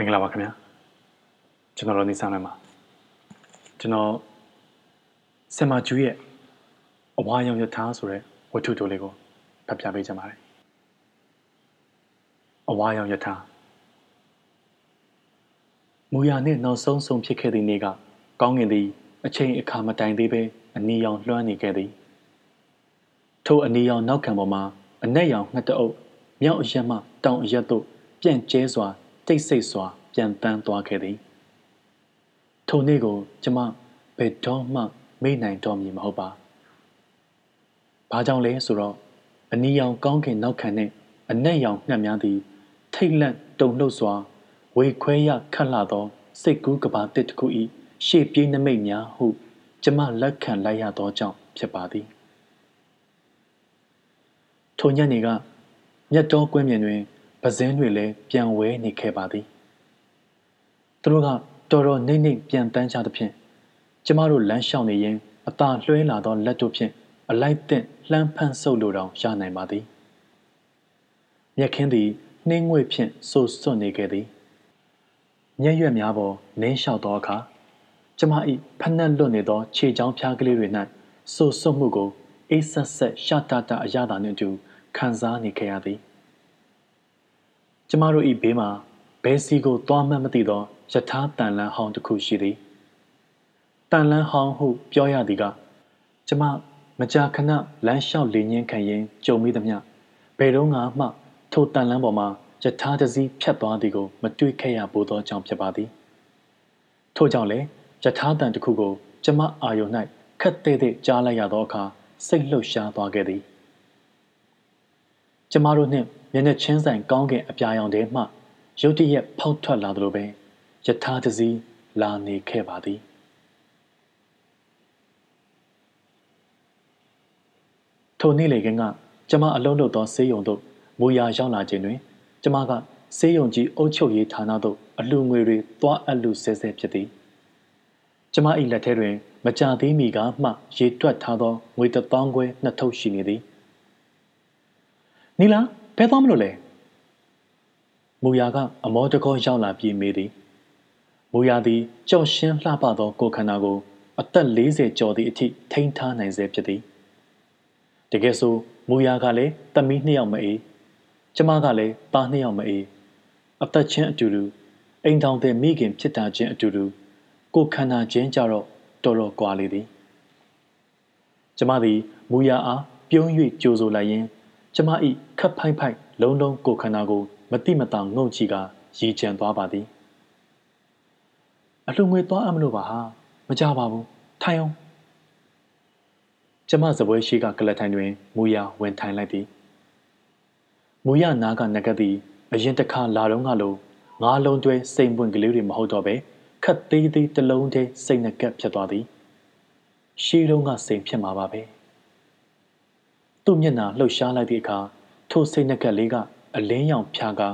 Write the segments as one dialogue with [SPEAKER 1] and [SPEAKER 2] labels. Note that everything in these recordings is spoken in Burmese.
[SPEAKER 1] မင်္ဂလာပါခင်ဗျာကျွန်တော်တို့နေဆောင်နိုင်ပါကျွန်တော်ဆင်မာကျူးရဲ့အဝါရောင်ရထားဆိုတဲ့ဝတ္ထုတိုလေးကိုဖတ်ပြပေးချင်ပါတယ်အဝါရောင်ရထားမူရနှင့်နောက်ဆုံးဆုံးဖြစ်ခဲ့သည့်နေ့ကကောင်းငင်သည် အချိန်အခါမတိုင်သေးပဲအနီရောင်လွှမ်းနေခဲ့သည်ထိုအနီရောင်နောက်ခံပေါ်မှာအနက်ရောင်ငှက်တအုပ်မြောက်အရက်မှတောင်အရက်သို့ပြန့်ကျဲစွာ တိတ်ဆိတ်စွာ ပြန်တန်းသွားခဲ့သည်ထိုနေ့ကိုကျမဘယ်တော့မှမေ့နိုင်တော့မည်မဟုတ်ပါဘာကြောင့်လဲဆိုတော့အနီရောင်ကောင်းကင်နောက်ခံနဲ့အနက်ရောင်ငှက်များသည် ထိတ်လန့်တုန်လှုပ်စွာ ဝေခွဲရခတ်လာသော စိတ်ကူးကဘာတစ်တစ်ခု၏ရှေ့ပြေးနမိတ်များဟု ကျမလက်ခံလိုက်ရသောကြောင့်ဖြစ်ပါသည်ထိုညနေကမြတ်တော်ကွင်းပြင်တွင် ပဇင်းတွေလည်းပြန်ဝဲနေခဲ့ပါသည်သူတို့ကတော်တော်နှိမ့်နှိမ့်ပြန်တန်းကြသဖြင့်ကျမတို့လမ်းလျှောက်နေရင်အသာလွှဲလာသောလက်တို့ဖြင့်အလိုက်သင့်လှမ်းဖန့်ဆုပ်လိုတောင်ရနိုင်ပါသည်မြက်ခင်းသည်နှင်းငွေ့ဖြင့်ဆိုစွန့်နေခဲ့သည်မျက်ရွက်များပေါ်နင်းလျှောက်သောအခါကျမ၏ဖက်နှက်လွတ်နေသောခြေချောင်းဖျားကလေးတွေ၌ဆိုစွန့်မှုကိုအိတ်ဆက်ဆက်ရှာတတအရသာနှင့်အတူခံစားနေခဲ့ရသည် ကျမတို့၏ဘေးမှာဘဲစီကိုသွားမှတ်မသိသောယထာတန်လန်းဟောင်းတစ်ခုရှိသည်တန်လန်းဟောင်းဟုပြောရသည်ကကျမမကြာခဏလမ်းလျှောက်လေညင်းခံရင်ကြုံမိသည်မြဘယ်တော့မှထိုတန်လန်းပေါ်မှာယထာတစည်းဖြတ်သွားသည်ကိုမတွေ့ခဲ့ရပိုသောကြောင့်ဖြစ်ပါသည်ထို့ကြောင့်လည်းယထာတန်တစ်ခုကိုကျမအာယုံ၌ခက်တဲ့တဲ့ကြားလိုက်ရသောအခါစိတ်လှုပ်ရှားသွားခဲ့သည်ကျမတို့နှင့် မျက်နှာချင်းဆိုင်ကောင်းကင်အပြာရောင်ထဲမှရုတ်တရက်ဖောက်ထွက်လာသလိုပဲယထာတစည်းလာနေခဲ့ပါသည်ထိုနေ့လေကကကျမအလုံးလို့သောဆေးရုံသို့မူရရောက်လာခြင်းတွင် ကျမကဆေးရုံကြီးအုပ်ချုပ်ရေးဌာနသို့အလှငွေတွေတွားအပ်လူဆဲဆဲဖြစ်သည်ကျမ၏လက်ထဲတွင် မကြသေးမီကမှ ရေတွက်ထားသောငွေတသောင်းခွဲနှစ်ထုပ်ရှိနေသည်နီလာ ဘယ်သွားမလို့လဲမူယာကအမောတကောရောက်လာပြီးမေးသည်မူယာသည်ကြောက်ရှင်းလှပသောကိုယ်ခန္ဓာကို အသက်40ကျော်သည့်အထိထိန်းထားနိုင်စေဖြစ်သည်တကယ်ဆိုမူယာကလည်းတမီးနှစ်ယောက်မအေးကျမကလည်းသားနှစ်ယောက်မအေးအသက်ချင်းအတူတူအိမ်ထောင်တဲ့မိခင်ဖြစ်တာချင်းအတူတူကိုခန္ဓာချင်းကြတော့တော်တော်ကွာလေသည် ကျမသည်မူယာအားပြုံး၍ကြိုဆိုလိုက်ရင် ကျမ၏ခပ်ဖိုက်ဖိုက်လုံးလုံးကိုခန္ဓာကိုမတိမတောင်ငုံကြည့်ကရည်ကြံသွားပါသည်အလှငွေသွားအမလို့ပါဟာမကြပါဘူးထိုင်အောင်ကျမစပွဲရှိကကလထိုင်တွင်မူရဝင်ထိုင်လိုက်သည်မူရနာကနဂတ်သည်အရင်တစ်ခါလာတော့ကလိုငါးလုံးတွဲစိမ်ပွင့်ကလေးတွေမဟုတ်တော့ပဲခတ်သေးသေးတစ်လုံးတည်းစိတ်နကတ်ဖြစ်သွားသည်ရှေးတုန်းကစိမ်ဖြစ်မှာပါပဲ သူ့မျက်နှာလှုပ်ရှားလိုက်သည့်အခါထိုစိတ်နကတ်လေးကအလင်းရောင်ဖြာကာ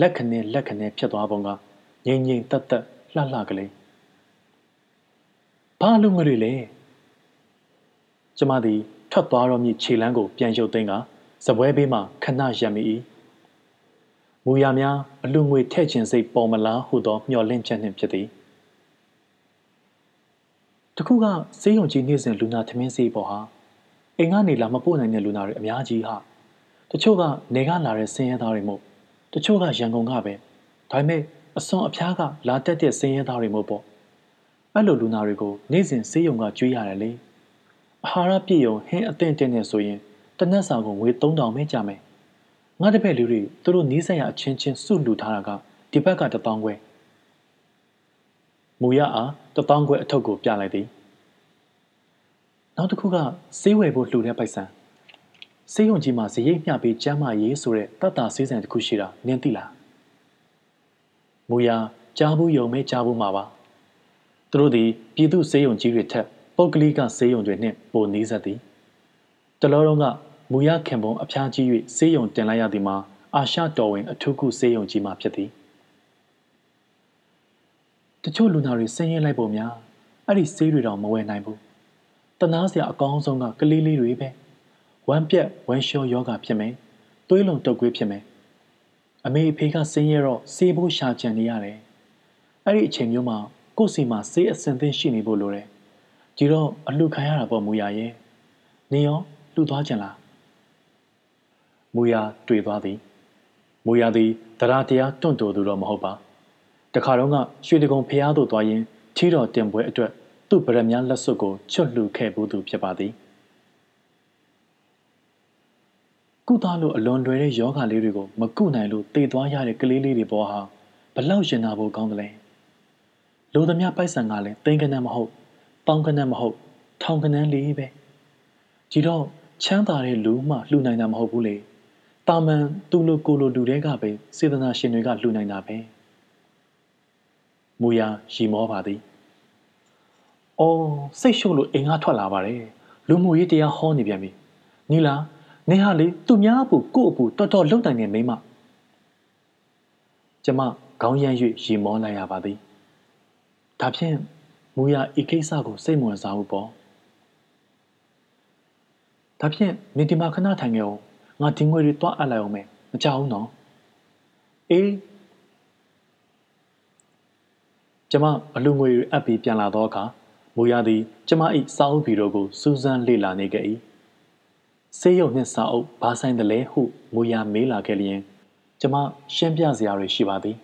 [SPEAKER 1] လက်ခနဲ့လက်ခနဲ့ဖြစ်သွားပုံကငြိမ်ငြိမ်သက်သက်လှလှကလေးဘာလို့ငတွေလဲကျမသည်ထွက်သွားတော့မြည်ခြေလမ်းကိုပြန်ရုပ်သိမ်းကစပွဲဘေးမှခဏရပ်မိ၏မူရများအလူငွေထဲ့ခြင်းစိတ်ပေါ်မလားဟုသောမျှော်လင့်ချက်နှင့်ဖြစ်သည်တခုကစေးရုံကြီးနေ့စဉ်လူနာသမင်းစေးပေါ်ဟာ အိမ်ကနေလာမပို့နိုင်တဲ့လူနာတွေအများကြီးဟာတချို့ကနေကလာတဲ့ဆင်းရဲသားတွေမို့တချို့ကရန်ကုန်ကပဲဒါပေမဲ့အစွန်အဖျားကလာတက်တဲ့ဆင်းရဲသားတွေမို့ပေါ့အဲ့လိုလူနာတွေကိုနေ့စဉ်ဆေးရုံကကျွေးရတယ်လေအာဟာရပြည့်ုံဟင်းအသင့်တင်နေဆိုရင်တနက်စာကိုငွေ3000ပဲကြမယ်ငါတပည့်လူတွေသူတို့နီးစပ်ရအချင်းချင်းစုလူထားတာကဒီဘက်က1000ခွဲမူရအား1000ခွဲအထုပ်ကိုပြလိုက်သည် နောက်တစ်ခုကဆေးဝယ်ဖို့လှူတဲ့ပိုက်ဆံဆေးရုံကြီးမှာဇရိတ်မျှပေးကျမ်းမာရေးဆိုတဲ့တတ်တာဆေးဆန်တစ်ခုရှိတာနင်းသိလားမူရကြားဘူးယုံမဲကြားဘူးမှာပါသူတို့သည်ပြည်သူဆေးရုံကြီးတွေထက်ပုတ်ကလေးကဆေးရုံတွေနှင့်ပိုနီးစပ်သည်တလောတုံးကမူရခင်ပုံအဖျားကြီး၍ဆေးရုံတင်လိုက်ရသည်မှာအာရှတော်ဝင်အထုခုဆေးရုံကြီးမှဖြစ်သည်တချို့လူနာတွေဆင်းရဲလိုက်ပုံများအဲ့ဒီဆေးတွေတော့မဝယ်နိုင်ဘူး တနာစရာအကောင်းဆုံးကကလေးလေးတွေပဲဝမ်းပြက်ဝမ်းလျှောယောဂဖြစ်မယ်သွေးလုံတုပ်ကွေးဖြစ်မယ်အမေအဖေကဆင်းရဲတော့ဆေးဖို့ရှာကြံနေရတယ်အဲ့ဒီအချိန်မျိုးမှာကိုယ့်စီမှာဆေးအစင်သင်းရှိနေဖို့လိုတယ်ဒီတော့အလှခံရတာပေါ့မူရရဲ့နေရောလှူသွားကြလားမူရတွေ့သွားသည်မူရသည်တရားတရားတွန့်တိုသူတော့မဟုတ်ပါတခါတော့ကရွှေတကုံဖျားသို့သွားရင်ထီတော်တင်ပွဲအတွက် သူ့ဗရမများလက်စွပ်ကိုချွတ်လှူခဲ့ဘူးသူဖြစ်ပါသည်ကုသလို့အလွန်လွယ်တဲ့ယောဂလေးတွေကိုမကုနိုင်လို့တည်သွားရတဲ့ကလေးလေးတွေပေါ်ဟာဘလောက်ရင်နာဖို့ကောင်းတယ်လဲလူသမျှပိုက်ဆံကလည်းသိန်းကနန်းမဟုတ်ပေါင်းကနန်းမဟုတ်ထောင်ကနန်းလေးပဲဒီတော့ချမ်းသာတဲ့လူမှလှူနိုင်တာမဟုတ်ဘူးလေတာမန်သူ့လိုကိုလိုလူတွေကပဲစေတနာရှင်တွေကလှူနိုင်တာပဲမူရရီမောပါသည်။ အော်စိတ်ရှုပ်လို့အိမ်ကထွက်လာပါတယ်။လူမှုရေးတရားဟောနေပြန်ပြီ။နီလာနေဟာလေသူများအပူကို့အပူတော်တော်လုံနိုင်နေမိမ။ကျမခေါင်းရမ်း၍ရီမောလိုက်ရပါသည်။ဒါဖြင့်မူရဤကိစ္စကိုစိတ်ဝင်စားဘူးပေါ့။ဒါဖြင့်နေဒီမှာခဏထိုင်ခဲ့အောင်ငါဒီငွေတွေတွားအပ်လိုက်အောင်မယ်မကြောက်ဘူးနော်။အေးကျမအလူငွေတွေအပ်ပြီးပြန်လာသောအခါ မူရသည်ကျမ၏စာအုပ်ဗီရိုကိုစူးစမ်းလေ့လာနေခဲ့၏ဆေးရုံနှင့်စာအုပ်ဘာဆိုင်တလဲဟုမူရမေးလာခဲ့လျင်ကျမရှင်းပြစရာတွေရှိပါသည်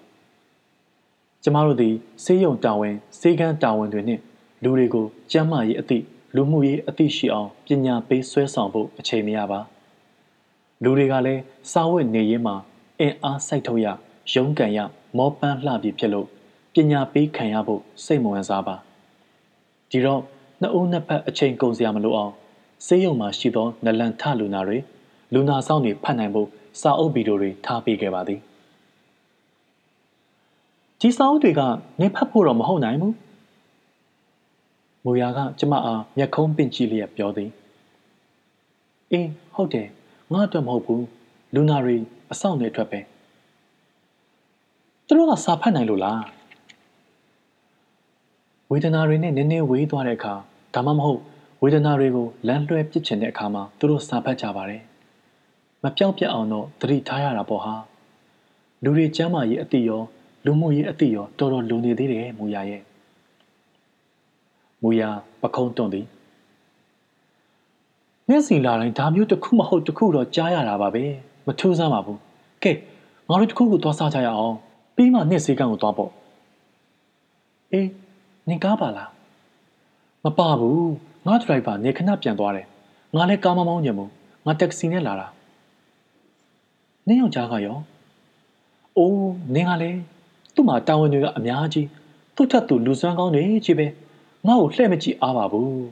[SPEAKER 1] ကျမတို့သည်ဆေးရုံတာဝန်ဆေးကန်းတာဝန်တွေနှင့်လူတွေကိုကျန်းမာရေးအသည့်လူမှုရေးအသည့်ရှိအောင်ပညာပေးဆွဲဆောင်ဖို့အချိန်မရပါလူတွေကလည်းစာဝတ်နေရေးမှာအင်အားစိုက်ထုတ်ရရုန်းကန်ရမောပန်းလှပြီဖြစ်လို့ပညာပေးခံရဖို့စိတ်မဝင်စားပါ ဒီတော့နှစ်ဦးနှစ်ဖက်အချိန်ကုန်စရာမလိုအောင်ဆေးရုံမှာရှိသောနလန်ထလူနာတွေလူနာဆောင်တွေဖတ်နိုင်ဖို့စာအုပ်ဗီဒီယိုတွေထားပေးခဲ့ပါသည်ဒီစာအုပ်တွေကနေဖတ်ဖို့တော့မဟုတ်နိုင်ဘူးမူယာကကျမအားမျက်ခုံးပင့်ကြည့်လျက်ပြောသည်အေးဟုတ်တယ်ငါအတွက်မဟုတ်ဘူးလူနာတွေအဆောင်တွေအတွက်ပဲသူတို့ကစာဖတ်နိုင်လို့လား ဝေဒနာတွေနဲ့နည်းနည်းဝေးသွားတဲ့အခါဒါမှမဟုတ်ဝေဒနာတွေကိုလမ်းလွှဲပစ်ချင်တဲ့အခါမှာသူတို့စာဖတ်ကြပါတယ်။မပြောက်ပြက်အောင်တော့သတိထားရတာပေါ့ဟာ။လူတွေကျမ်းမာရေးအတိရောလူမှုရေးအတိရောတော်တော်လုံနေသေးတယ်မူရရဲ့။မူရပခုံးတွန့်သည်။မျက်စီလာတိုင်းဒါမျိုးတစ်ခုမဟုတ်တစ်ခုတော့ကြားရတာပါပဲ။မထူးဆန်းပါဘူး။ကဲငါတို့တစ်ခုခုသွားစားကြရအောင်။ပြီးမှနှစ်စည်းကန်းကိုသွားပေါ့။အေး နင်ကားပါလားမပါဘူးငါဒရိုက်ဘာနေခဏပြန်သွားတယ်ငါလည်းကားမမောင်းညံဘူးငါတက္ကစီနဲ့လာတာနင်းယောက်ျားကရောအိုးနင်ကလည်းသူ့မှာတာဝန်တွေကအများကြီးသူ့ထက်သူလူစွမ်းကောင်းနေကြီးပဲငါ့ကိုလှဲ့မကြည့်အားပါဘူး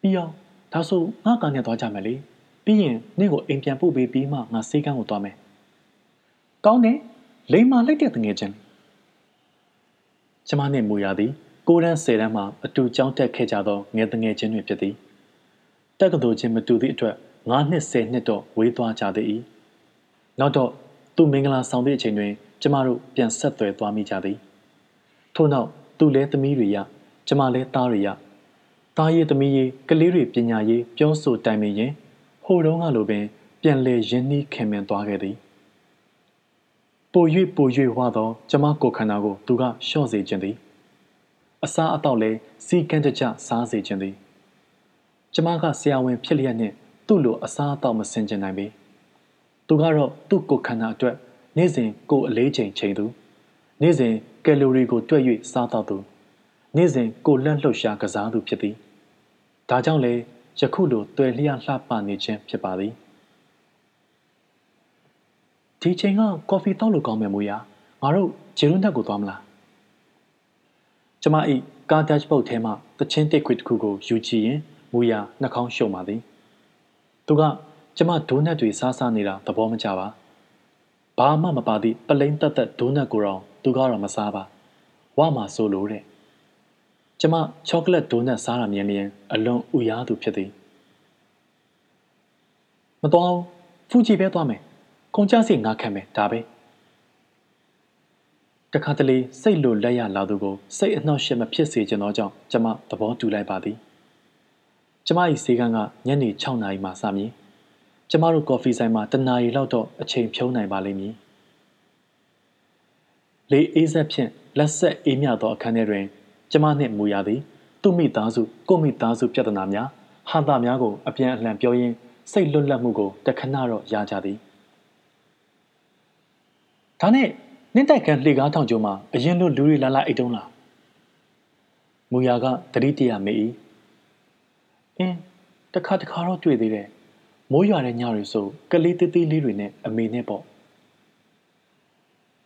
[SPEAKER 1] ပြီးအောင်ဒါဆိုငါကနေသွားကြမယ်လေပြီးရင်နင့်ကိုအိမ်ပြန်ပို့ပေးပြီးမှငါစေးကန်းကိုသွားမယ်ကောင်းတယ်လိမ္မာလိုက်တဲ့တငယ်ချင်း ကျမနှင့်မူရသည်ကိုရန်ဆယ်တန်းမှာအတူကြောင်းတက်ခဲ့ကြသောငယ်တငယ်ချင်းတွေဖြစ်သည်တက္ကသိုလ်ချင်းမတူသည့်အတွက်9နှစ်10နှစ်တော့ဝေးသွားကြသည်၏နောက်တော့သူမင်္ဂလာဆောင်သည့်အချိန်တွင်ကျမတို့ပြန်ဆက်သွယ်သွားမိကြသည်ထို့နောက်သူလည်းသမီးတွေရကျမလည်းသားတွေရသားရေးသမီးရေးကလေးတွေပညာရေးပြောဆိုတိုင်ပင်ရင်ဟိုတုန်းကလိုပင် ပြန်လဲရင်းနှီးခင်မင်သွားခဲ့သည် ပို၍ပို၍ဝါသောကျမကိုခန္ဓာကိုသူကလျှော့စေခြင်းသည်အစားအသောက်လည်းစီကန်းတကြစားစေခြင်းသည်ကျမကဆရာဝန်ဖြစ်လျက်နှင့်သူ့လိုအစားအသောက်မစင်ကြနိုင်ပေသူကတော့သူ့ကိုခန္ဓာအတွက်နေ့စဉ်ကိုအလေးချိန်ချိန်သူနေ့စဉ်ကယ်လိုရီကိုတွက်၍စားတော့သူနေ့စဉ်ကိုလက်လှုပ်ရှားကစားသူဖြစ်သည်ဒါကြောင့်လေယခုလိုတွေ့လျှလှပနေခြင်းဖြစ်ပါသည် ဒီချိန်ကကော်ဖီတောက်လို့ကောင်းမယ်မို့ရငါတို့ဂျေရုန်းတက်ကိုသွားမလားကျမဤကားဒက်ပုတ်ထဲမှတချင်းတိတ်ခွေတစ်ခုကိုယူကြည့်ရင်မူရနှာခေါင်းရှုံပါသည်သူကကျမဒိုးနက်တွေစားစားနေတာသဘောမကျပါဘာမှမပါသည့်ပလိန်တက်တက်ဒိုးနက်ကိုတော့သူကတော့မစားပါဝမှာဆိုလို့တဲ့ကျမချောကလက်ဒိုးနက်စားတာမြင်လျင်အလွန်ဥရသူဖြစ်သည်မတော်ဖူဂျီပဲသွားမယ် ကုန်ကြစီငါခံမယ်ဒါပဲတခါတလေစိတ်လိုလက်ရလာသူကိုစိတ်အနှောက်အယှက်မဖြစ်စေချင်သောကြောင့်ကျမသဘောတူလိုက်ပါသည်ကျမ၏စေကန်းကညနေ6နာရီမှစမည်ကျမတို့ကော်ဖီဆိုင်မှာတနာရီလောက်တော့အချိန်ဖြုံးနိုင်ပါလိမ့်မည်လေအေးဆက်ဖြင့်လက်ဆက်အေးမြသောအခန်းထဲတွင်ကျမနှင့်မူရသည်သူ့မိသားစုကိုမိသားစုပြဿနာများဟာတာများကိုအပြန်အလှန်ပြောရင်းစိတ်လွတ်လပ်မှုကိုတခဏတော့ရကြသည် ဒါနဲ့နင့်တိုက်ခန်းလှေကားထောင်ကျုံမှာအရင်လိုလူတွေလာလာအိတ်တုံးလားမူရကတတိတရမေး၏အင်းတခါတခါတော့တွေ့သေးတယ်မိုးရွာတဲ့ညတွေဆိုကလေးသေးသေးလေးတွေနဲ့အမေနဲ့ပေါ့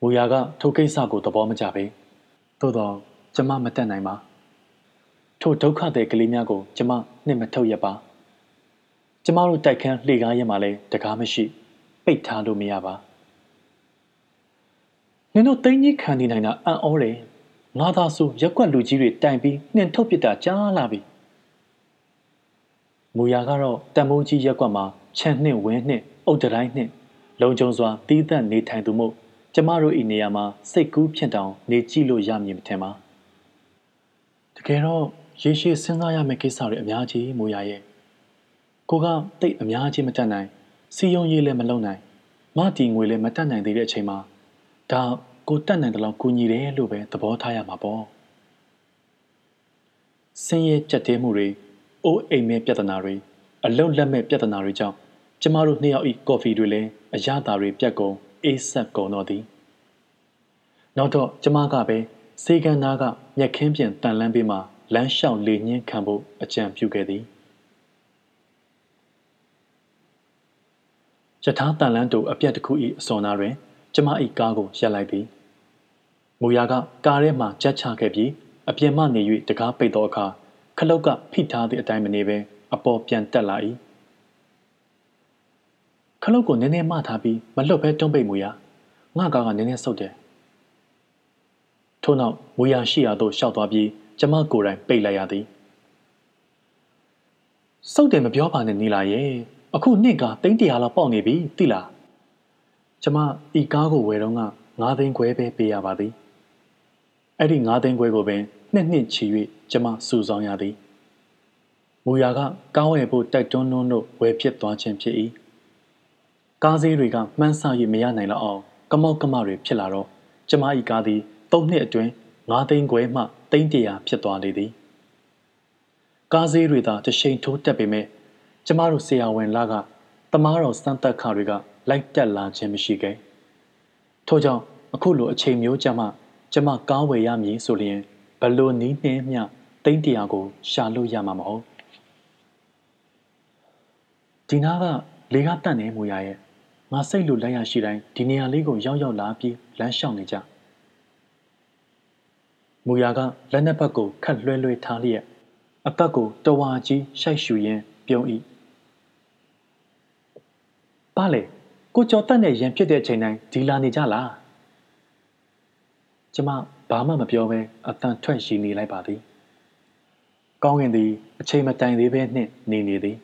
[SPEAKER 1] မူရကထိုကိစ္စကိုသဘောမကျပဲသို့တော့ကျမမတက်နိုင်ပါထိုဒုက္ခတဲ့ကလေးများကိုကျမနှစ်မထုတ်ရပါကျမတို့တိုက်ခန်းလှေကားရဲမှာလဲတကားမရှိ ပိတ်ထားလို့မရပါ နင်တို့တင်းကြီးခံနေနိုင်တာအံ့ဩတယ်ငါသာဆိုရက်ွက်လူကြီးတွေတိုင်ပြီးနှင်ထုတ်ပစ်တာကြားလာပြီမူရာကတော့တန်မိုးကြီးရက်ွက်မှာခြံနှင့်ဝင်းနှင့်အုတ်တိုင်းနှင့်လုံခြုံစွာတီးသန့်နေထိုင်သူမို့ကျမတို့ဤနေရာမှာစိတ်ကူးဖြစ်တောင်နေကြည့်လို့ရမည်မထင်ပါတကယ်တော့ရေရှည်စဉ်းစားရမယ့်ကိစ္စတွေအများကြီးမူရာရဲ့ကိုကတိတ်အများကြီးမတတ်နိုင်စီယုံရေးလည်းမလုံနိုင်မတီငွေလည်းမတတ်နိုင်သေးတဲ့အချိန်မှာ ဒါကိုတတ်နိုင်တဲ့လောက်ကူညီတယ်လို့ပဲသဘောထားရမှာပေါ့ဆင်းရဲကြက်တဲမှုတွေအိုးအိမ်မဲ့ပြဿနာတွေအလုံးလက်မဲ့ပြဿနာတွေကြောင့်ကျမတို့နှစ်ယောက်ဤကော်ဖီတွေလည်းအရသာတွေပြတ်ကုန်အေးဆက်ကုန်တော့သည်နောက်တော့ကျမကပဲစေကန်သားကမျက်ခင်းပြင်တန်လန်းပေးမှလမ်းလျှောက်လေညင်းခံဖို့အကြံပြုခဲ့သည်ယထာတန်လန်းတို့အပြက်တစ်ခု၏အစော်နာတွင် ကျမ၏ကားကိုရပ်လိုက်သည်မူရာကကားထဲမှကြက်ချခဲ့ပြီးအပြင်မှနေ၍တကားပိတ်သောအခါခလုတ်ကဖိထားသည့်အတိုင်းမနေပဲအပေါ်ပြန်တက်လာ၏ခလုတ်ကိုနည်းနည်းမထားပြီးမလွတ်ဘဲတွန်းပိတ်မူရာငါကားကနည်းနည်းဆုတ်တယ်ထို့နောက်မူရာရှိရာသို့ရှောက်သွားပြီးကျမကိုယ်တိုင်ပိတ်လိုက်ရသည်စုတ်တယ်မပြောပါနဲ့နီလာရဲ့အခုနှစ်ကတိန်းတရာလောက်ပေါက်နေပြီသိလား ကျမဤကားကိုဝယ်တော့က9သိန်းခွဲပဲပေးရပါသည်အဲ့ဒီ9သိန်းခွဲကိုပင်နှစ်နှစ်ချီ၍ကျမစုဆောင်ရသည်မူရာကကားဝယ်ဖို့တိုက်တွန်းနှုံးတို့ဝယ်ဖြစ်သွားခြင်းဖြစ်၏ကားစည်းတွေကမှန်းဆ၍မရနိုင်တော့အောင်ကမောက်ကမတွေဖြစ်လာတော့ကျမ၏ကားသည်၃နှစ်အတွင်း၅သိန်းခွဲမှသိန်းတရာဖြစ်သွားလေသည်ကားစည်းတွေသာတရှိန်ထိုးတက်ပေမဲ့ကျမတို့ဆရာဝန်လာကတမားတော်စမ်းသက်ခါတွေက လိုက်တက်လာခြင်းမရှိခဲ့ထို့ကြောင့်အခုလိုအချိန်မျိုးကြမှာကျမကားဝယ်ရမည်ဆိုလျင်ဘလို့နီးနှင်းမျှတိမ့်တရာကို ရှာလို့ရမှာမဟုတ်ဒီနာကလေကတန့်နေမူရရဲ့ငါစိတ်လိုလက်ရရှိတိုင်းဒီနေရာလေးကိုရောက်ရောက်လာပြီးလမ်းလျှောက်နေကြမူရကလက်နက်ဘက်ကိုခတ်လွှဲလွှဲထားလျက်အသက်ကိုတဝါကြီးရှိုက်ရှူရင်းပြုံး၏ပါလေ ကိုကျော်တက်နဲ့ရန်ဖြစ်တဲ့ချိန်တိုင်းဒီလာနေကြလားကျမဘာမှမပြောဘဲအတန်ထွက်ရှိနေလိုက်ပါသည်ကောင်းကင်သည်အချိန်မတိုင်သေးဘဲနှင့်နေနေသည်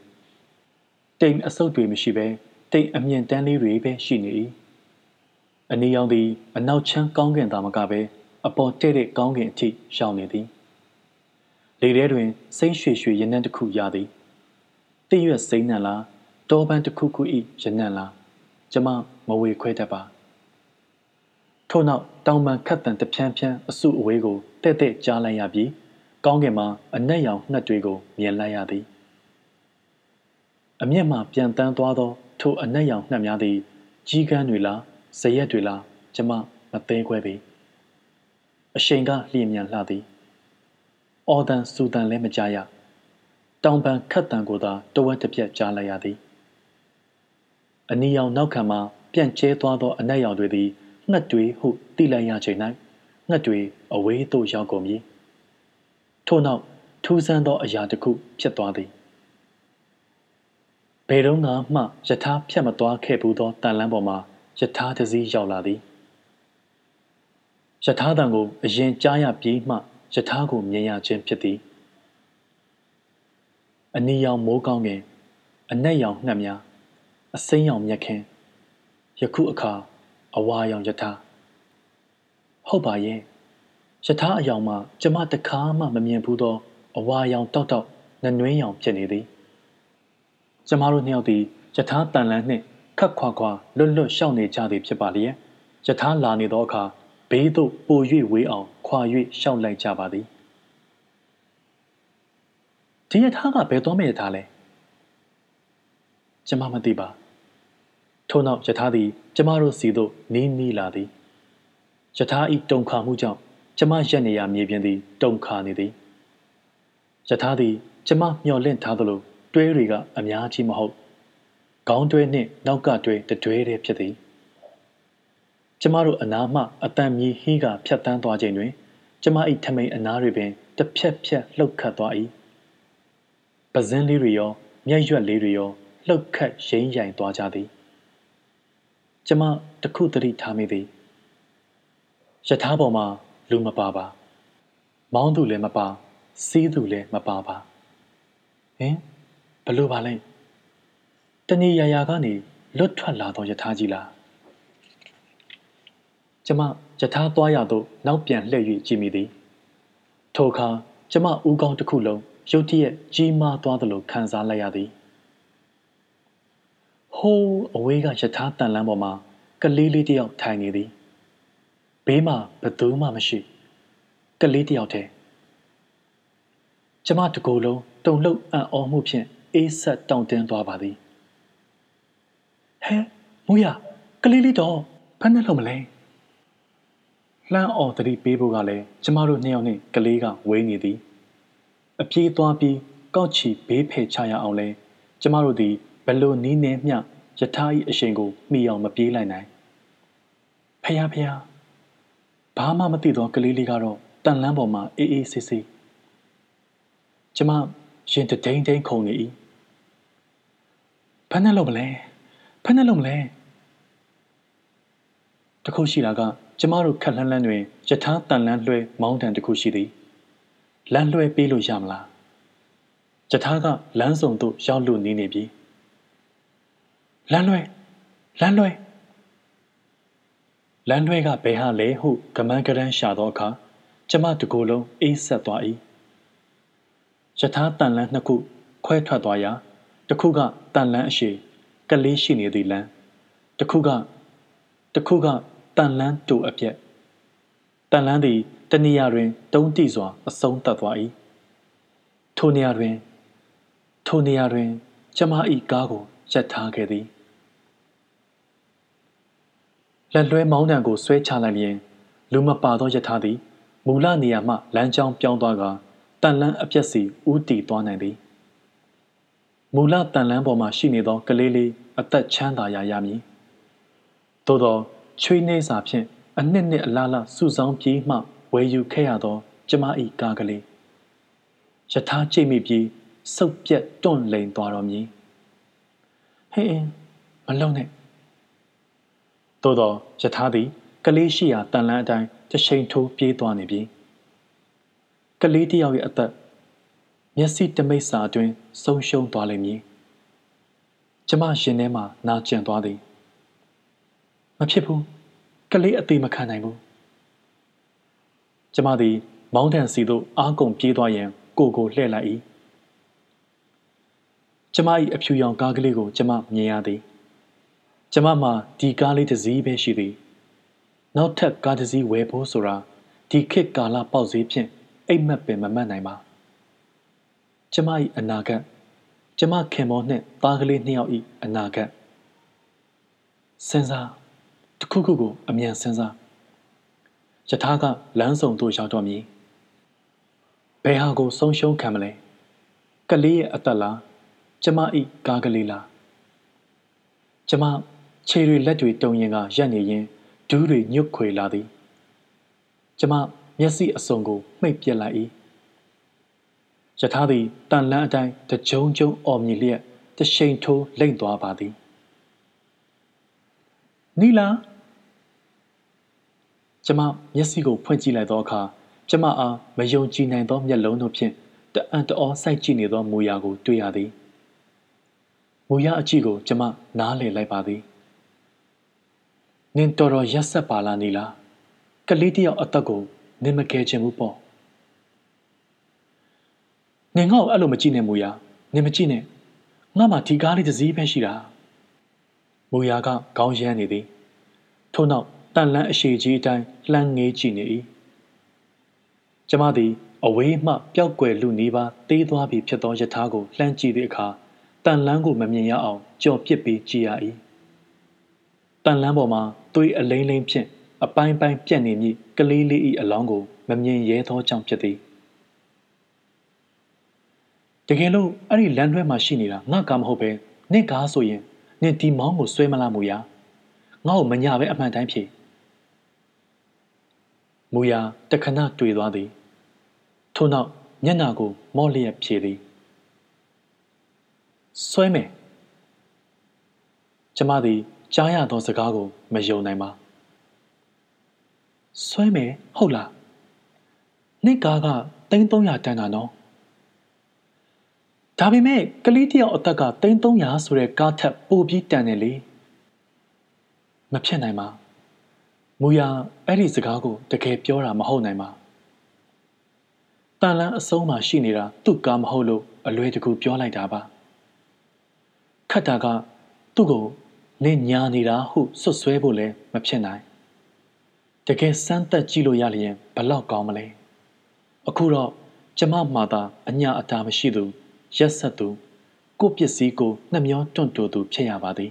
[SPEAKER 1] တိမ်အဆုပ်တွေမရှိဘဲတိမ်အမြင့်တန်းလေးတွေပဲရှိနေ၏အနီရောင်သည်အနောက်ချမ်းကောင်းကင်သာမကဘဲအပေါ်တဲ့တဲ့ကောင်းကင်အထိရှောင်နေသည်လေထဲတွင်စိမ့်ရွှေရွှေရနံ့တစ်ခုရသည်တည့်ရွက်စိမ့်နံလားတောပန်းတစ်ခုခု၏ရနံ့လား ကျမမဝေခွဲတတ်ပါထို့နောက်တောင်ပံခတ်တန်တဖြန်းဖြန်းအစုအဝေးကိုတဲ့တဲ့ကြားလိုက်ရပြီးကောင်းကင်မှာအနက်ရောင်နှက်တွေကိုမြင်လိုက်ရသည်အမျက်မှပြန်တန်းသွားသောထိုအနက်ရောင်နှက်များသည်ကြီးကန်းတွေလားဇရက်တွေလားကျမမသိခွဲပေအရှိန်ကလျင်မြန်လှသည်အော်တန်စူတန်လည်းမကြားရတောင်ပံခတ်တန်ကိုသာတဝက်တစ်ပြက်ကြားလိုက်ရသည် အနီရောင်နောက်ခံမှာပြန့်ကျဲသွားသောအနက်ရောင်တွေသည်ငှက်တွေဟုသိလိုက်ရချိန်၌ငှက်တွေအဝေးသို့ရောက်ကုန်ပြီထို့နောက်ထူးဆန်းသောအရာတစ်ခုဖြစ်သွားသည်ဘယ်တော့မှယထာဖြတ်မသွားခဲ့ဘူးသောတန်လန်းပေါ်မှာယထာတစည်းရောက်လာသည်ယထာတန်ကိုအရင်ကြားရပြီးမှယထာကိုမြင်ရခြင်းဖြစ်သည်အနီရောင်မိုးကောင်းငင်အနက်ရောင်ငှက်များ အစိမ်းရောင်မြက်ခင်းယခုအခါအဝါရောင်ယထာဟုတ်ပါရဲ့ယထာအယောင်မှကျမတခါမှမမြင်ဘူးသောအဝါရောင်တောက်တောက်နနွင်းရောင်ဖြစ်နေသည်ကျမတို့နှစ်ယောက်သည်ယထာတန်လန်းနှင့်ခတ်ခွာခွာလွတ်လွတ်ရှောက်နေကြသည်ဖြစ်ပါလျက်ယထာလာနေသောအခါဘဘေးသို့ပို၍ဝေးအောင်ခွာ၍ရှောက်လိုက်ကြပါသည်ဒီရထားကဘယ်သွားမယ့်ရထားလဲကျမမသိပါ ထို့နောက်ယထာသည် ကျမတို့စီသို့နီးနီးလာသည်ယထာဤတုန်ခါမှုကြောင့်ကျမရက်နေရမြေပြင်သည် တုန်ခါနေသည်ယထာသည် ကျမမျှော်လင့်ထားသလိုတွဲတွေကအများကြီးမဟုတ်ခေါင်းတွဲနှင့်နောက်ကတွဲတတွဲတည်းဖြစ်သည်ကျမတို့အနားမှအတန်မြေဟင်းကဖြတ်တန်းသွားချိန်တွင် ကျမ၏ထမိန်အနားတွေပင်တစ်ဖြက်ဖြက်လှုပ်ခတ်သွား၏ပဇင်းလေးတွေရော မျက်ရွက်လေးတွေရောလှုပ်ခတ်ရိမ့်ရိုင်သွားကြသည် ကျမတခုတတိထားမိသည်ယထာပေါ်မှာလူမပါပါမောင်းသူလည်းမပါစီးသူလည်းမပါပါဟင်ဘလို့ပါလဲတဏီယာယာကနေလွတ်ထွက်လာသောယထာကြီးလားကျမယထာသွားရသို့နောက်ပြန်လှည့်၍ကြည့်မိသည်ထိုအခါကျမဦးကောင်းတစ်ခုလုံးရုတ်တရက်ကြီးမားသွားသလိုခံစားလိုက်ရသည် ဟိုးအဝေးကယထာတန်လန်းပေါ်မှာကလေးလေးတယောက်ထိုင်နေသည်ဘေးမှာဘသူမှမရှိကလေးတယောက်တည်းကျမတကိုယ်လုံးတုန်လှုပ်အံ့ဩမှုဖြင့်အေးဆက်တောင့်တင်းသွားပါသည်ဟဲမူရကလေးလေးတော့ဖက်နဲ့လုံးမလဲလှမ်းအော်တတိပေးဖို့ကလည်းကျမတို့နှစ်ယောက်နဲ့ကလေးကဝေးနေသည် အပြေးသွားပြီးကောက်ချီဘေးဖယ်ချရအောင်လဲကျမတို့သည်ဘ လို့နီးနေမျှယထာ၏အရှင်ကိုမှီအောင်မပြေးလိုက်နိုင်ဖះဖះဘာမှမသိသောကလေးလေးကတော့တန်လန်းပေါ်မှာအေးအေးဆေးဆေးကျမရင်တဒိန်ဒိန်ခုန်နေ၏ဖမ်းနဲ့လို့မလဲဖမ်းနဲ့လို့မလဲတခုရှိတာကကျမတို့ခက်လှမ်းလှမ်းတွင်ယထာတန်လန်းလွှဲမောင်းတန်တခုရှိသည်လမ်းလွှဲပေးလို့ရမလားယထာကလမ်းစုံသို့ရောက်လို့နေနေပြီ လမ်းလွှဲလမ်းလွှဲလမ်းလွှဲကဘယ်ဟာလဲဟုကမန်းကရန်ရှာသောအခါကျမတကိုယ်လုံးအေးဆက်သွား၏ယထာတန်လန်းနှစ်ခုခွဲထွက်သွားရာတစ်ခုကတန်လန်းအရှိကလေးရှိနေသည့်လမ်းတစ်ခုကတစ်ခုကတန်လန်းတူအပြက်တန်လန်းသည်တနေရာတွင်တုံးတိစွာအဆုံးသတ်သွား၏ထိုနေရာတွင်ထိုနေရာတွင်ကျမ၏ကားကို ရက်ထားခဲ့သည်လက်လွဲမောင်းတံကိုဆွဲချလိုက်လျင်လူမပါသောယထာသည်မူလနေရာမှလမ်းကြောင်းပြောင်းသွားကတန်လန်းအပြက်စီဥတီသွားနိုင်သည်မူလတန်လန်းပေါ်မှရှိနေသောကလေးလေးအသက်ချမ်းသာရာရမည်သို့သောချွေးနှဲစာဖြင့်အနှစ်နှစ်အလားလားစုဆောင်ပြေးမှဝယ်ယူခဲ့ရသော ကျမ၏ကားကလေးယထာကြိတ်မိပြီးစုပ်ပြက်တွန့်လိန်သွားတော်မည် ဟင်းအင်းမလုံနဲ့သို့သောယထာသည်ကလေးရှိရာတန်လန်းအတိုင်းတရှိန်ထိုးပြေးသွားနေပြီကလေးတယောက်ရဲ့အသက်မျက်စိတမိတ်စာအတွင်းဆုံးရှုံးသွားလိမ့်မည်ကျမရှင်ထဲမှာနာကျင်သွားသည်မဖြစ်ဘူးကလေးအသေးမခံနိုင်ဘူးကျမသည်မောင်းတန်စီသို့အားကုန်ပြေးသွားရန်ကိုကိုလှည့်လိုက်၏ ကျမ၏အဖြူရောင်ကားကလေးကို ကျမမြင်ရသည်ကျမမှာဒီကားလေးတစ်စီးပဲရှိသည်နောက်ထပ်ကားတစ်စီးဝယ်ဖို့ဆိုတာဒီခေတ်ကာလပေါက်ဈေးဖြင့်အိမ်မက်ပင်မမှတ်နိုင်ပါကျမ၏အနာဂတ်ကျမခင်မောနှင့်သားကလေးနှစ်ယောက်၏အနာဂတ်စဉ်းစားတခုခုကိုအမြန်စဉ်းစားယထာကလမ်းဆောင်သို့ရောက်တော့မည်ဘယ်ဟာကိုဆုံးရှုံးခံမလဲကလေးရဲ့အသက်လား ကျမ၏ကားကလေးလားကျမခြေတွေလက်တွေတုံရင်ကရက်နေရင်ဒူးတွေညွတ်ခွေလာသည်ကျမမျက်စိအစုံကိုမှိတ်ပြက်လိုက်၏ယထာသည်တန်လန်းအတိုင်းတကြုံကြုံအော်မြည်လျက်တရှိန်ထိုးလိမ့်သွားပါသည်နီလာကျမမျက်စိကိုဖွင့်ကြည့်လိုက်သောအခါကျမအားမယုံကြည်နိုင်သောမျက်လုံးတို့ဖြင့်တအံ့တအောစိုက်ကြည့်နေသောမူရာကိုတွေ့ရသည် မူရာအကြည့်ကို ကျမနားလည်လိုက်ပါသည်နင်တော်တော်ရက်ဆက်ပါလားနီလာကလေးတယောက်အသက်ကိုနင်မကယ်ချင်ဘူးပေါ့နင်ငါ့ကိုအဲ့လိုမကြည့်နဲ့မူယာနင်မကြည့်နဲ့ငါမှဒီကားလေးတစ်စည်းပဲရှိတာမူယာကခေါင်းရမ်းနေသည်ထို့နောက်တန်လန်းအရှိကြီးအတိုင်းလှမ်းငေးကြည့်နေ၏ကျမသည်အဝေးမှပျောက်ကွယ်လူနီးပါးတေးသွားပြီးဖြစ်သောယထာကိုလှမ်းကြည့်သည့်အခါ တန်လန်းကိုမမြင်ရအောင်ကြော်ပစ်ပြီးကြည့်ရ၏တန်လန်းပေါ်မှာသွေးအလိမ့်လိမ့်ဖြင့်အပိုင်းပိုင်းပြက်နေမည့်ကလေးလေး၏အလောင်းကိုမမြင်ရဲသောကြောင့်ဖြစ်သည်တကယ်လို့အဲ့ဒီလမ်းတွဲမှာရှိနေတာငါကားမဟုတ်ပဲနင့်ကားဆိုရင်နင့်ဒီမောင်းကိုဆွဲမလားမူရငါ့ကိုမညာပဲအမှန်တိုင်းဖြေမူရတခဏတွေ့သွားသည်ထို့နောက်မျက်နာကိုမော့လျက်ဖြေသည် ဆွဲမယ်ကျမသည်ကြားရသောစကားကိုမယုံနိုင်ပါဆွဲမယ်ဟုတ်လားနေ့ကားက3300တန်တာနော်ဒါပေမဲ့ကလေးတယောက်အသက်က3300ဆိုတဲ့ကားထက်ပိုပြီးတန်တယ်လေမဖြစ်နိုင်ပါမူရအဲ့ဒီစကားကိုတကယ်ပြောတာမဟုတ်နိုင်ပါတန်လန်းအဆုံးမှာရှိနေတာသူ့ကားမဟုတ်လို့အလွယ်တကူပြောလိုက်တာပါ ခတ်တာကသူ့ကိုနင့်ညာနေတာဟုစွတ်ဆွဲဖို့လည်းမဖြစ်နိုင်တကယ်စမ်းသက်ကြည့်လို့ရလျင်ဘလောက်ကောင်းမလဲအခုတော့ကျမမှသာအညာအတာမရှိသူရက်ဆက်သူကိုပစ္စည်းကိုနှမျောတွန့်တူသူဖြစ်ရပါသည်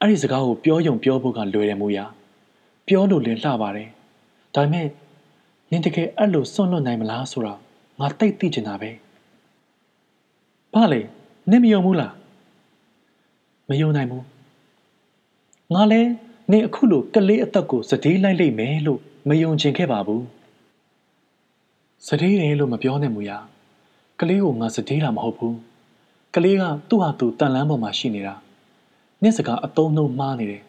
[SPEAKER 1] အဲ့ဒီစကားကိုပြောယုံပြောဖို့ကလွယ်တယ်မူရာပြောလို့လည်းလှပါတယ်ဒါပေမဲ့နင်တကယ်အဲ့လိုစွန့်လွတ်နိုင်မလားဆိုတာငါတိတ်သိချင်တာပဲ ဘာလဲနင်မယုံဘူးလားမယုံနိုင်ဘူးငါလည်းနင်အခုလိုကလေးအသက်ကိုစတေးလိုက်လိမ့်မယ်လို့မယုံချင်ခဲ့ပါဘူးစတေးတယ်လို့မပြောနဲ့မူရာကလေးကိုငါစတေးတာမဟုတ်ဘူးကလေးကသူ့ဟာသူတန်လန်းပေါ်မှာရှိနေတာနင့်စကားအတုံးနှုံမှားနေတယ်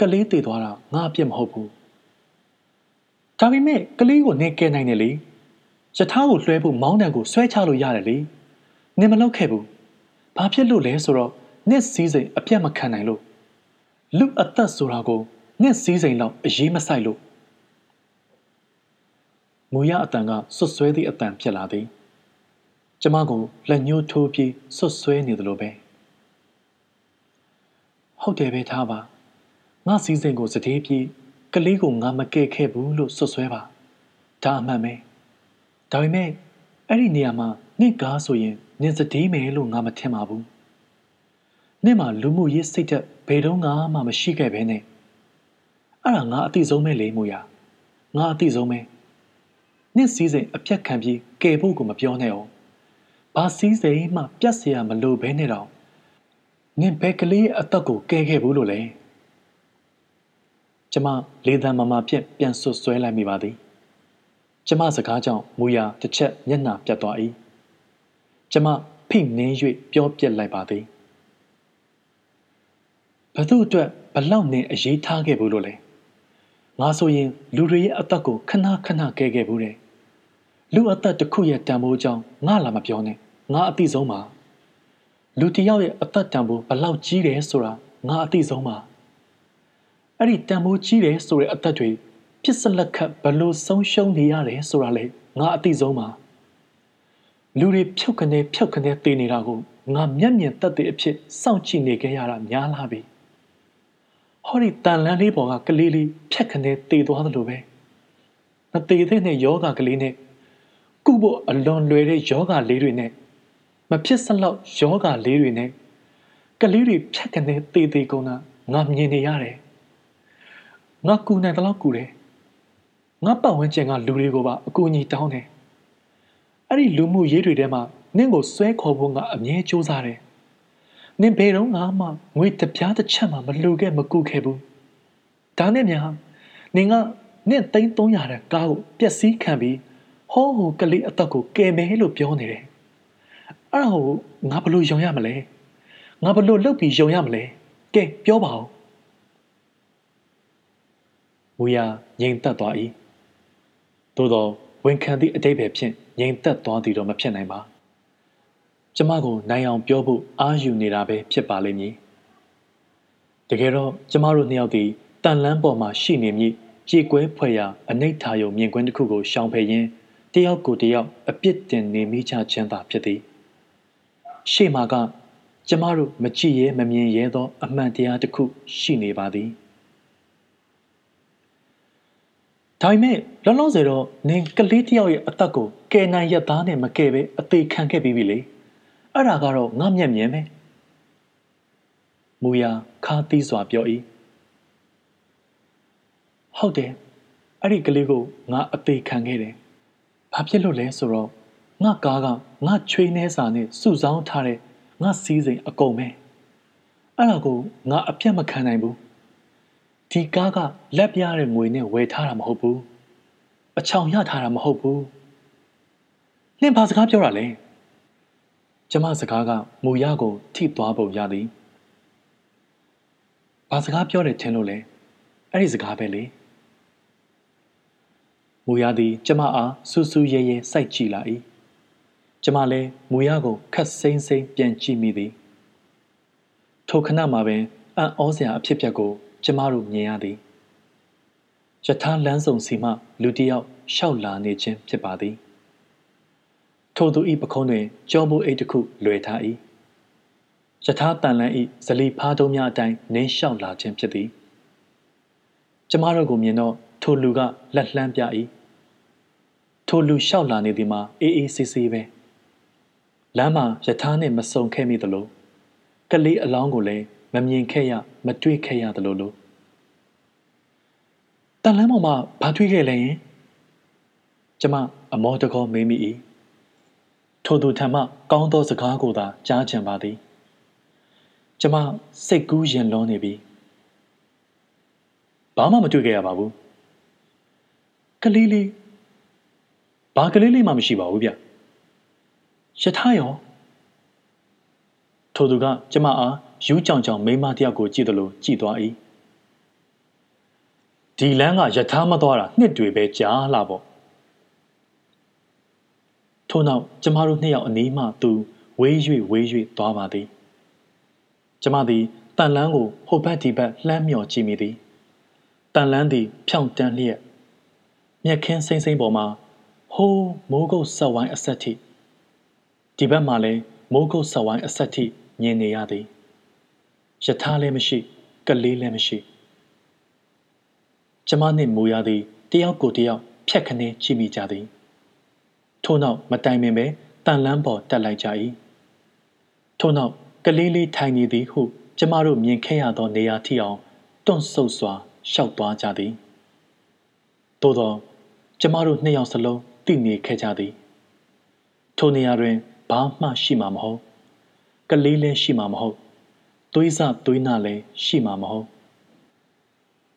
[SPEAKER 1] ကလေးတည်သွားတာငါအပြစ်မဟုတ်ဘူးဒါပေမဲ့ကလေးကိုနင်ကယ်နိုင်တယ်လေယထာကိုလွှဲဖို့မောင်းတံကိုဆွဲချလို့ရတယ်လေ နင်မလုပ်ခဲ့ဘူးဘာဖြစ်လို့လဲဆိုတော့နင့်စည်းစိမ်အပြတ်မခံနိုင်လို့လူအသက်ဆိုတာကိုနင့်စည်းစိမ်လောက်အရေးမဆိုင်လို့မူရအတန်ကဆွတ်ဆွဲသည့်အတန်ဖြစ်လာသည်ကျမကိုလက်ညှိုးထိုးပြီးဆွတ်ဆွဲနေသလိုပဲဟုတ်တယ်ပဲထားပါငါစည်းစိမ်ကိုစတေးပြီးကလေးကိုငါမကဲ့ခဲ့ဘူးလို့ဆွတ်ဆွဲပါဒါအမှန်ပဲဒါပေမဲ့အဲ့ဒီနေရာမှာနင့်ကားဆိုရင် နင်စတေးမယ်လို့ငါမထင်ပါဘူးနင့်မှာလူမှုရေးစိတ်သက်ဘယ်တော့မှမရှိခဲ့ပဲနဲ့အဲ့ဒါငါအသိဆုံးပဲလေမူရငါအသိဆုံးပဲနင့်စည်းစိမ်အပြတ်ခံပြီးကယ်ဖို့ကိုမပြောနဲ့အောင်ဘာစည်းစိမ်မှပြတ်เสียမလို့ဘဲနဲ့တော့နင်ဘယ်ကလေးအသက်ကိုကယ်ခဲ့ဘူးလို့လဲကျမလေးသံမမဖြင့်ပြန်ဆွဆွဲလိုက်မိပါသည်ကျမစကားကြောင့်မူရာတစ်ချက်မျက်နှာပြတ်သွား၏ ကျမဖိနှင်း၍ပြောပြက်လိုက်ပါသည်ဘသူအတွက်ဘလောက်နင်အရေးထားခဲ့ဘူးလို့လဲငါဆိုရင်လူတွေရဲ့အသက်ကိုခဏခဏကဲခဲ့ဘူးတယ်လူအသက်တစ်ခုရဲ့တန်ဖိုးကြောင့်ငါလာမပြောနဲ့ငါအသိဆုံးပါလူတယောက်ရဲ့အသက်တန်ဖိုးဘလောက်ကြီးတယ်ဆိုတာငါအသိဆုံးပါအဲ့ဒီတန်ဖိုးကြီးတယ်ဆိုတဲ့အသက်တွေဖြစ်စလက်ခတ်ဘလို့ဆုံးရှုံးနေရတယ်ဆိုတာလေငါအသိဆုံးပါ လူတွေဖြုတ်ခနဲဖြုတ်ခနဲတေးနေတာကိုငါမျက်မြင်သက်သေအဖြစ်စောင့်ကြည့်နေခဲ့ရတာများလာပြီဟောဒီတန်လန်းလေးပေါ်ကကလေးလေးဖြက်ခနဲတေးသွားသလိုပဲမသေးတဲ့နဲ့ယောဂကလေးနဲ့ကုဖို့အလွန်လွယ်တဲ့ယောဂလေးတွေနဲ့မဖြစ်စလောက်ယောဂလေးတွေနဲ့ကလေးတွေဖြတ်ကနေတေးသေးကုန်တာငါမြင်နေရတယ်ငါကူနိုင်တော့ကူတယ်ငါပတ်ဝန်းကျင်ကလူတွေကိုပါအကူအညီတောင်းတယ် အဲ့ဒီလူမှုရေးတွေထဲမှာနင့်ကိုဆွဲခေါ်ဖို့ငါအမြဲစူးစမ်းတယ်နင်ဘယ်တော့မှငွေတပြားတစ်ချက်မှမလူခဲ့မကူခဲ့ဘူးဒါနဲ့များနင်ကနင့်သိန်း300တဲ့ကားကိုပျက်စီးခံပြီးဟောဟိုကလေးအသက်ကိုကယ်မယ်လို့ပြောနေတယ်အဲ့ဒါကိုငါဘလို့ယုံရမလဲငါဘလို့လှုပ်ပြီးယုံရမလဲကဲပြောပါဦးမူရငြိမ်သက်သွား၏သို့သောဝန်ခံသည့်အတိတ်ပဲဖြင့် ငြိမ်သက်သွားသည်တော့မဖြစ်နိုင်ပါကျမကိုနိုင်အောင်ပြောဖို့အားယူနေတာပဲဖြစ်ပါလိမ့်မည်တကယ်တော့ကျမတို့နှစ်ယောက်သည်တန်လန်းပေါ်မှာရှိနေမည်ကြေကွဲဖွယ်ရာအနိဋ္ဌာယုံမြင်ကွင်းတစ်ခုကိုရှောင်ဖယ်ရင်းတယောက်ကိုတယောက်အပြစ်တင်နေမိချခြင်းသာဖြစ်သည်ရှေ့မှာကကျမတို့မကြည့်ရဲမမြင်ရဲသော အမှန်တရားတစ်ခုရှိနေပါသည် ဒါပေမဲ့လောလောဆယ်တော့နင်ကလေးတယောက်ရဲ့အသက်ကိုကယ်နိုင်ရသားနဲ့မကယ်ပဲအသေးခံခဲ့ပြီးပြီလေအဲ့ဒါကတော့ငါမျက်မြင်ပဲမူယာခါသီးစွာပြော၏ဟုတ်တယ်အဲ့ဒီကလေးကိုငါအသေးခံခဲ့တယ်ဘာဖြစ်လို့လဲဆိုတော့ငါကားကငါချွေးနှဲစာနဲ့စုဆောင်းထားတဲ့ငါစီးစိမ်အကုန်ပဲအဲ့ဒါကိုငါအပြတ်မခံနိုင်ဘူး ဒီကားကလက်ပြတဲ့ငွေနဲ့ဝယ်ထားတာမဟုတ်ဘူးအချောင်ရထားတာမဟုတ်ဘူးလင်းဘာစကားပြောတာလဲကျမစကားကမူရကိုထိသွားပုံရသည်ဘာစကားပြောတယ်ထင်လို့လဲအဲ့ဒီစကားပဲလေမူရသည်ကျမအားစူးစူးရဲရဲစိုက်ကြည့်လာ၏ကျမလည်းမူရကိုခတ်စိမ့်စိမ့်ပြန်ကြည့်မိသည်ထိုခဏမှာပင်အံ့ဩစရာအဖြစ်အပျက်ကို ကျမတို့မြင်ရသည်ယထာလန်းဆောင်စီမှလူတစ်ယောက်ရှောက်လာနေခြင်းဖြစ်ပါသည်ထိုသူဤပခုံးတွင်ကြောမှုအိတ်တစ်ခုလွယ်ထား၏ယထာတန်လန်းဤဇလီဖားတုံးများအတိုင်းနင်းလျှောက်လာခြင်းဖြစ်သည်ကျမတို့ကိုမြင်တော့ထိုလူကလက်လှမ်းပြ၏ထိုလူလျှောက်လာနေသည်မှာအေးအေးဆေးဆေးပဲလမ်းမှာယထာနှင့်မဆုံခဲ့မိသလိုကလေးအလောင်းကိုလည်းမမြင်ခဲ့ရမတွေ့ခဲ့ရသလိုလို တန်လန်းပေါ်မှာဘာတွေ့ခဲ့လဲယင်ကျမအမောတကောမေးမိ၏ထိုသူထံမှကောင်းသောစကားကိုသာကြားချင်ပါသည်ကျမစိတ်ကူးရင်လွန်နေပြီဘာမှမတွေ့ခဲ့ရပါဘူးကလေးလေးဘာကလေးလေးမှမရှိပါဘူးဗျယထာရောထိုသူကကျမအားယူးကြောင်ကြောင်မိမတယောက်ကိုကြည့်တယ်လို့ကြည်သွား၏ ဒီလမ်းကယထာမသွားတာနှစ်တွေပဲကြာလာပေါ့ထို့နောက်ကျမတို့နှစ်ယောက်အနီးမှသူဝေး၍ဝေး၍သွားပါသည်ကျမသည်တန်လန်းကိုဟိုဘက်ဒီဘက်လှမ်းမြော်ကြည့်မိသည်တန်လန်းသည် ဖြောင့်တန်းလျက်မြက်ခင်းစိမ့်စိမ့်ပေါ်မှာဟိုးမိုးကုတ်ဆက်ဝိုင်းအဆက်ထိဒီဘက်မှာလည်းမိုးကုတ်ဆက်ဝိုင်းအဆက်ထိမြင်နေရသည်ယထာလည်းမရှိ ကလေးလည်းမရှိ ကျမနှင့်မူရသည်တယောက်ကိုတယောက်ဖြတ်ခနဲကြည့်မိကြသည်ထို့နောက်မတိုင်ပင်ပဲတန်လန်းပေါ်တက်လိုက်ကြ၏ထို့နောက်ကလေးလေးထိုင်နေသည်ဟုကျမတို့မြင်ခဲ့ရသောနေရာထိအောင်တွန့်ဆုတ်စွာရှောက်သွားကြသည်သို့သောကျမတို့နှစ်ယောက်စလုံးသိနေခဲ့ကြသည်ထိုနေရာတွင်ဘာမှရှိမှာမဟုတ်ကလေးလည်းရှိမှာမဟုတ်သွေးစသွေးနာလည်းရှိမှာမဟုတ်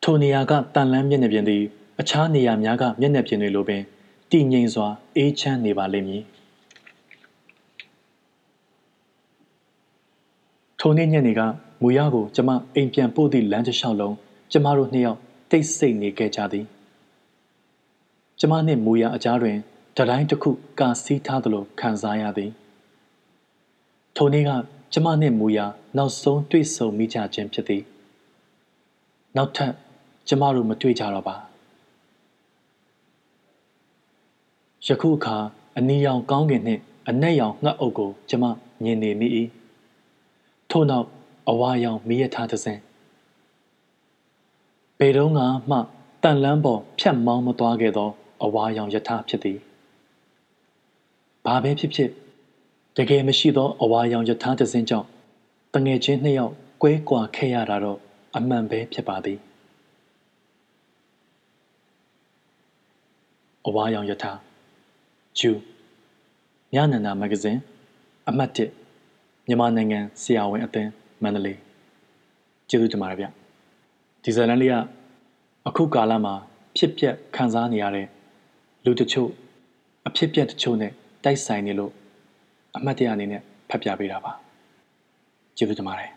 [SPEAKER 1] ထိုနေရာကတန်လန်းမျက်နှာပြင်သည်အခြားနေရာများကမျက်နှာပြင်တွေလိုပင်တည်ငြိမ်စွာအေးချမ်းနေပါလိမ့်မည်ထိုနေ့ညနေကမူရကိုကျမအိမ်ပြန်ပို့သည့်လမ်းတစ်လျှောက်လုံးကျမတို့နှစ်ယောက်တိတ်ဆိတ်နေခဲ့ကြသည်ကျမနှင့်မူရအကြားတွင်တတိုင်းတစ်ခုကာစီးထားသလိုခံစားရသည်ထိုနေ့ကကျမနှင့်မူရနောက်ဆုံးတွေ့ဆုံမိကြခြင်းဖြစ်သည်နောက်ထပ် ကျမတို့မတွေ့ကြတော့ပါယခုအခါအနီရောင်ကောင်းကင်နှင့်အနက်ရောင်ငှက်အုပ်ကို ကျမမြင်နေမိ၏ထို့နောက်အဝါရောင်မီးရထားသစဉ်ဘေတုံးကမှတန်လန်းပေါ်ဖြတ်မောင်းမသွားခဲ့သော အဝါရောင်ယထာဖြစ်သည်ဘာပဲဖြစ်ဖြစ်တကယ်မရှိသောအဝါရောင်ယထာသစဉ်ကြောင့်တငယ်ချင်းနှစ်ယောက်ကွဲကွာခဲ့ရတာတော့အမှန်ပဲဖြစ်ပါသည် အဝါရောင်ယထာဂျူညနန္ဒာမဂ္ဂဇင်းအမှတ်1မြန်မာနိုင်ငံဆရာဝန်အသင်းမန္တလေးကျေးဇူးတင်ပါတယ်ဗျဒီဇာတ်လမ်းလေးကအခုကာလမှာဖြစ်ပျက်ခံစားနေရတဲ့လူတချို့အဖြစ်ပျက်တချို့နဲ့တိုက်ဆိုင်နေလို့အမှတ်တရအနေနဲ့ဖတ်ပြပေးတာပါကျေးဇူးတင်ပါတယ်